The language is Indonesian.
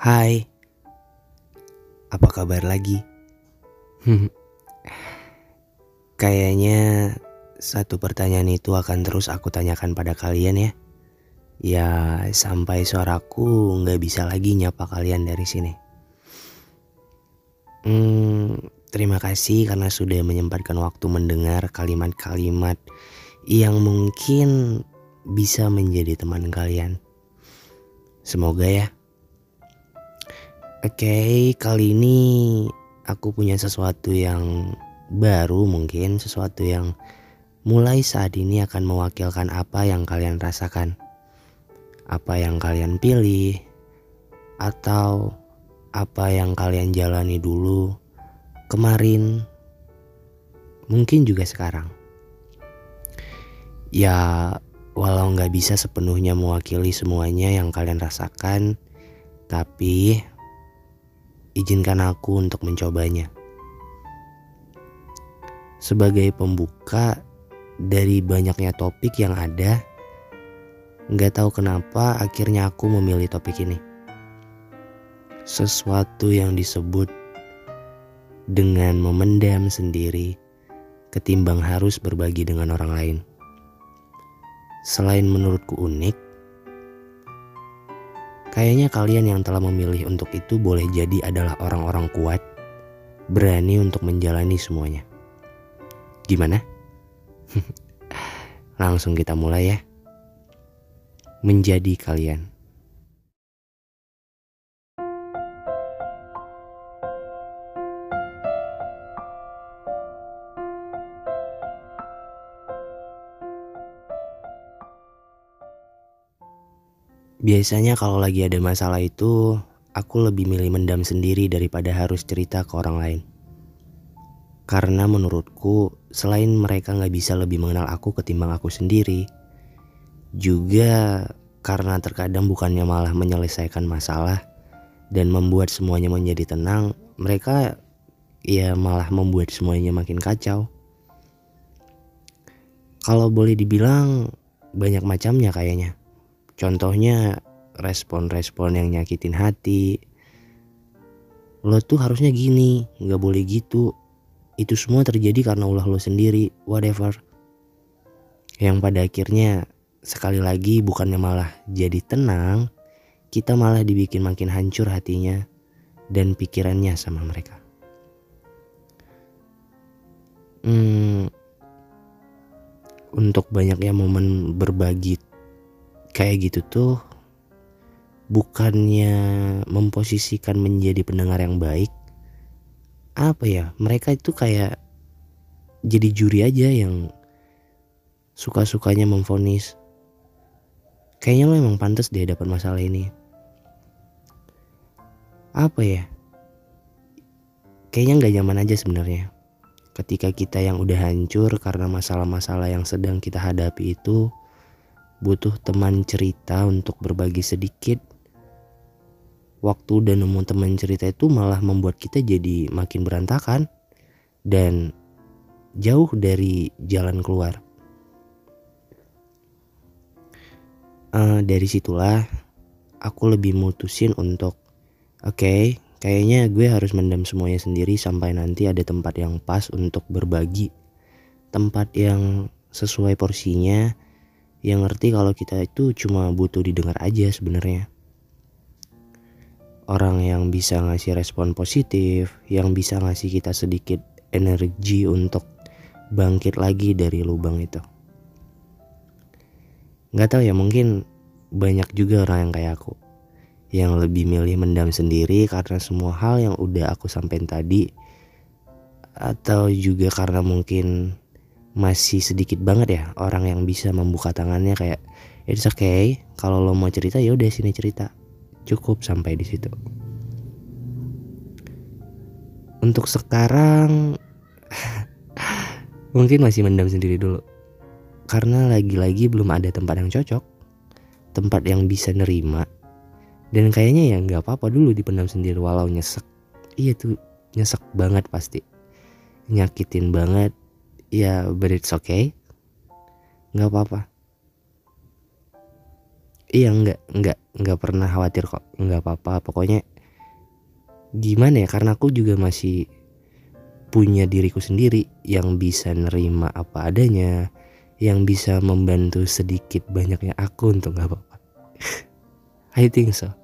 Hai, apa kabar lagi? Kayaknya satu pertanyaan itu akan terus aku tanyakan pada kalian ya. Ya sampai suaraku nggak bisa lagi nyapa kalian dari sini. Hmm, terima kasih karena sudah menyempatkan waktu mendengar kalimat-kalimat yang mungkin bisa menjadi teman kalian. Semoga ya. Oke, okay, kali ini aku punya sesuatu yang baru mungkin, sesuatu yang mulai saat ini akan mewakilkan apa yang kalian rasakan. Apa yang kalian pilih atau apa yang kalian jalani dulu kemarin mungkin juga sekarang. Ya, walau nggak bisa sepenuhnya mewakili semuanya yang kalian rasakan, tapi izinkan aku untuk mencobanya. Sebagai pembuka dari banyaknya topik yang ada, nggak tahu kenapa akhirnya aku memilih topik ini. Sesuatu yang disebut dengan memendam sendiri ketimbang harus berbagi dengan orang lain. Selain menurutku unik, Kayaknya kalian yang telah memilih untuk itu boleh jadi adalah orang-orang kuat, berani untuk menjalani semuanya. Gimana? Langsung kita mulai ya. Menjadi kalian. Biasanya kalau lagi ada masalah itu, aku lebih milih mendam sendiri daripada harus cerita ke orang lain. Karena menurutku, selain mereka nggak bisa lebih mengenal aku ketimbang aku sendiri, juga karena terkadang bukannya malah menyelesaikan masalah dan membuat semuanya menjadi tenang, mereka ya malah membuat semuanya makin kacau. Kalau boleh dibilang banyak macamnya kayaknya. Contohnya respon-respon yang nyakitin hati. Lo tuh harusnya gini, nggak boleh gitu. Itu semua terjadi karena ulah lo sendiri, whatever. Yang pada akhirnya sekali lagi bukannya malah jadi tenang, kita malah dibikin makin hancur hatinya dan pikirannya sama mereka. Hmm, untuk banyaknya momen berbagi kayak gitu tuh bukannya memposisikan menjadi pendengar yang baik apa ya mereka itu kayak jadi juri aja yang suka-sukanya memfonis. Kayaknya lo emang pantas deh dapat masalah ini. Apa ya kayaknya nggak nyaman aja sebenarnya. Ketika kita yang udah hancur karena masalah-masalah yang sedang kita hadapi itu butuh teman cerita untuk berbagi sedikit. Waktu dan nemu teman cerita itu malah membuat kita jadi makin berantakan dan jauh dari jalan keluar. Uh, dari situlah aku lebih mutusin untuk oke okay, kayaknya gue harus mendam semuanya sendiri sampai nanti ada tempat yang pas untuk berbagi tempat yang sesuai porsinya yang ngerti kalau kita itu cuma butuh didengar aja sebenarnya. Orang yang bisa ngasih respon positif, yang bisa ngasih kita sedikit energi untuk bangkit lagi dari lubang itu. Gak tau ya mungkin banyak juga orang yang kayak aku yang lebih milih mendam sendiri karena semua hal yang udah aku sampein tadi atau juga karena mungkin masih sedikit banget ya orang yang bisa membuka tangannya kayak it's okay kalau lo mau cerita ya udah sini cerita. Cukup sampai di situ. Untuk sekarang mungkin masih mendam sendiri dulu. Karena lagi-lagi belum ada tempat yang cocok tempat yang bisa nerima dan kayaknya ya nggak apa-apa dulu dipendam sendiri walau nyesek. Iya tuh nyesek banget pasti. Nyakitin banget ya but it's okay. Nggak apa-apa. Iya nggak nggak nggak pernah khawatir kok. Nggak apa-apa. Pokoknya gimana ya? Karena aku juga masih punya diriku sendiri yang bisa nerima apa adanya yang bisa membantu sedikit banyaknya aku untuk nggak apa-apa. I think so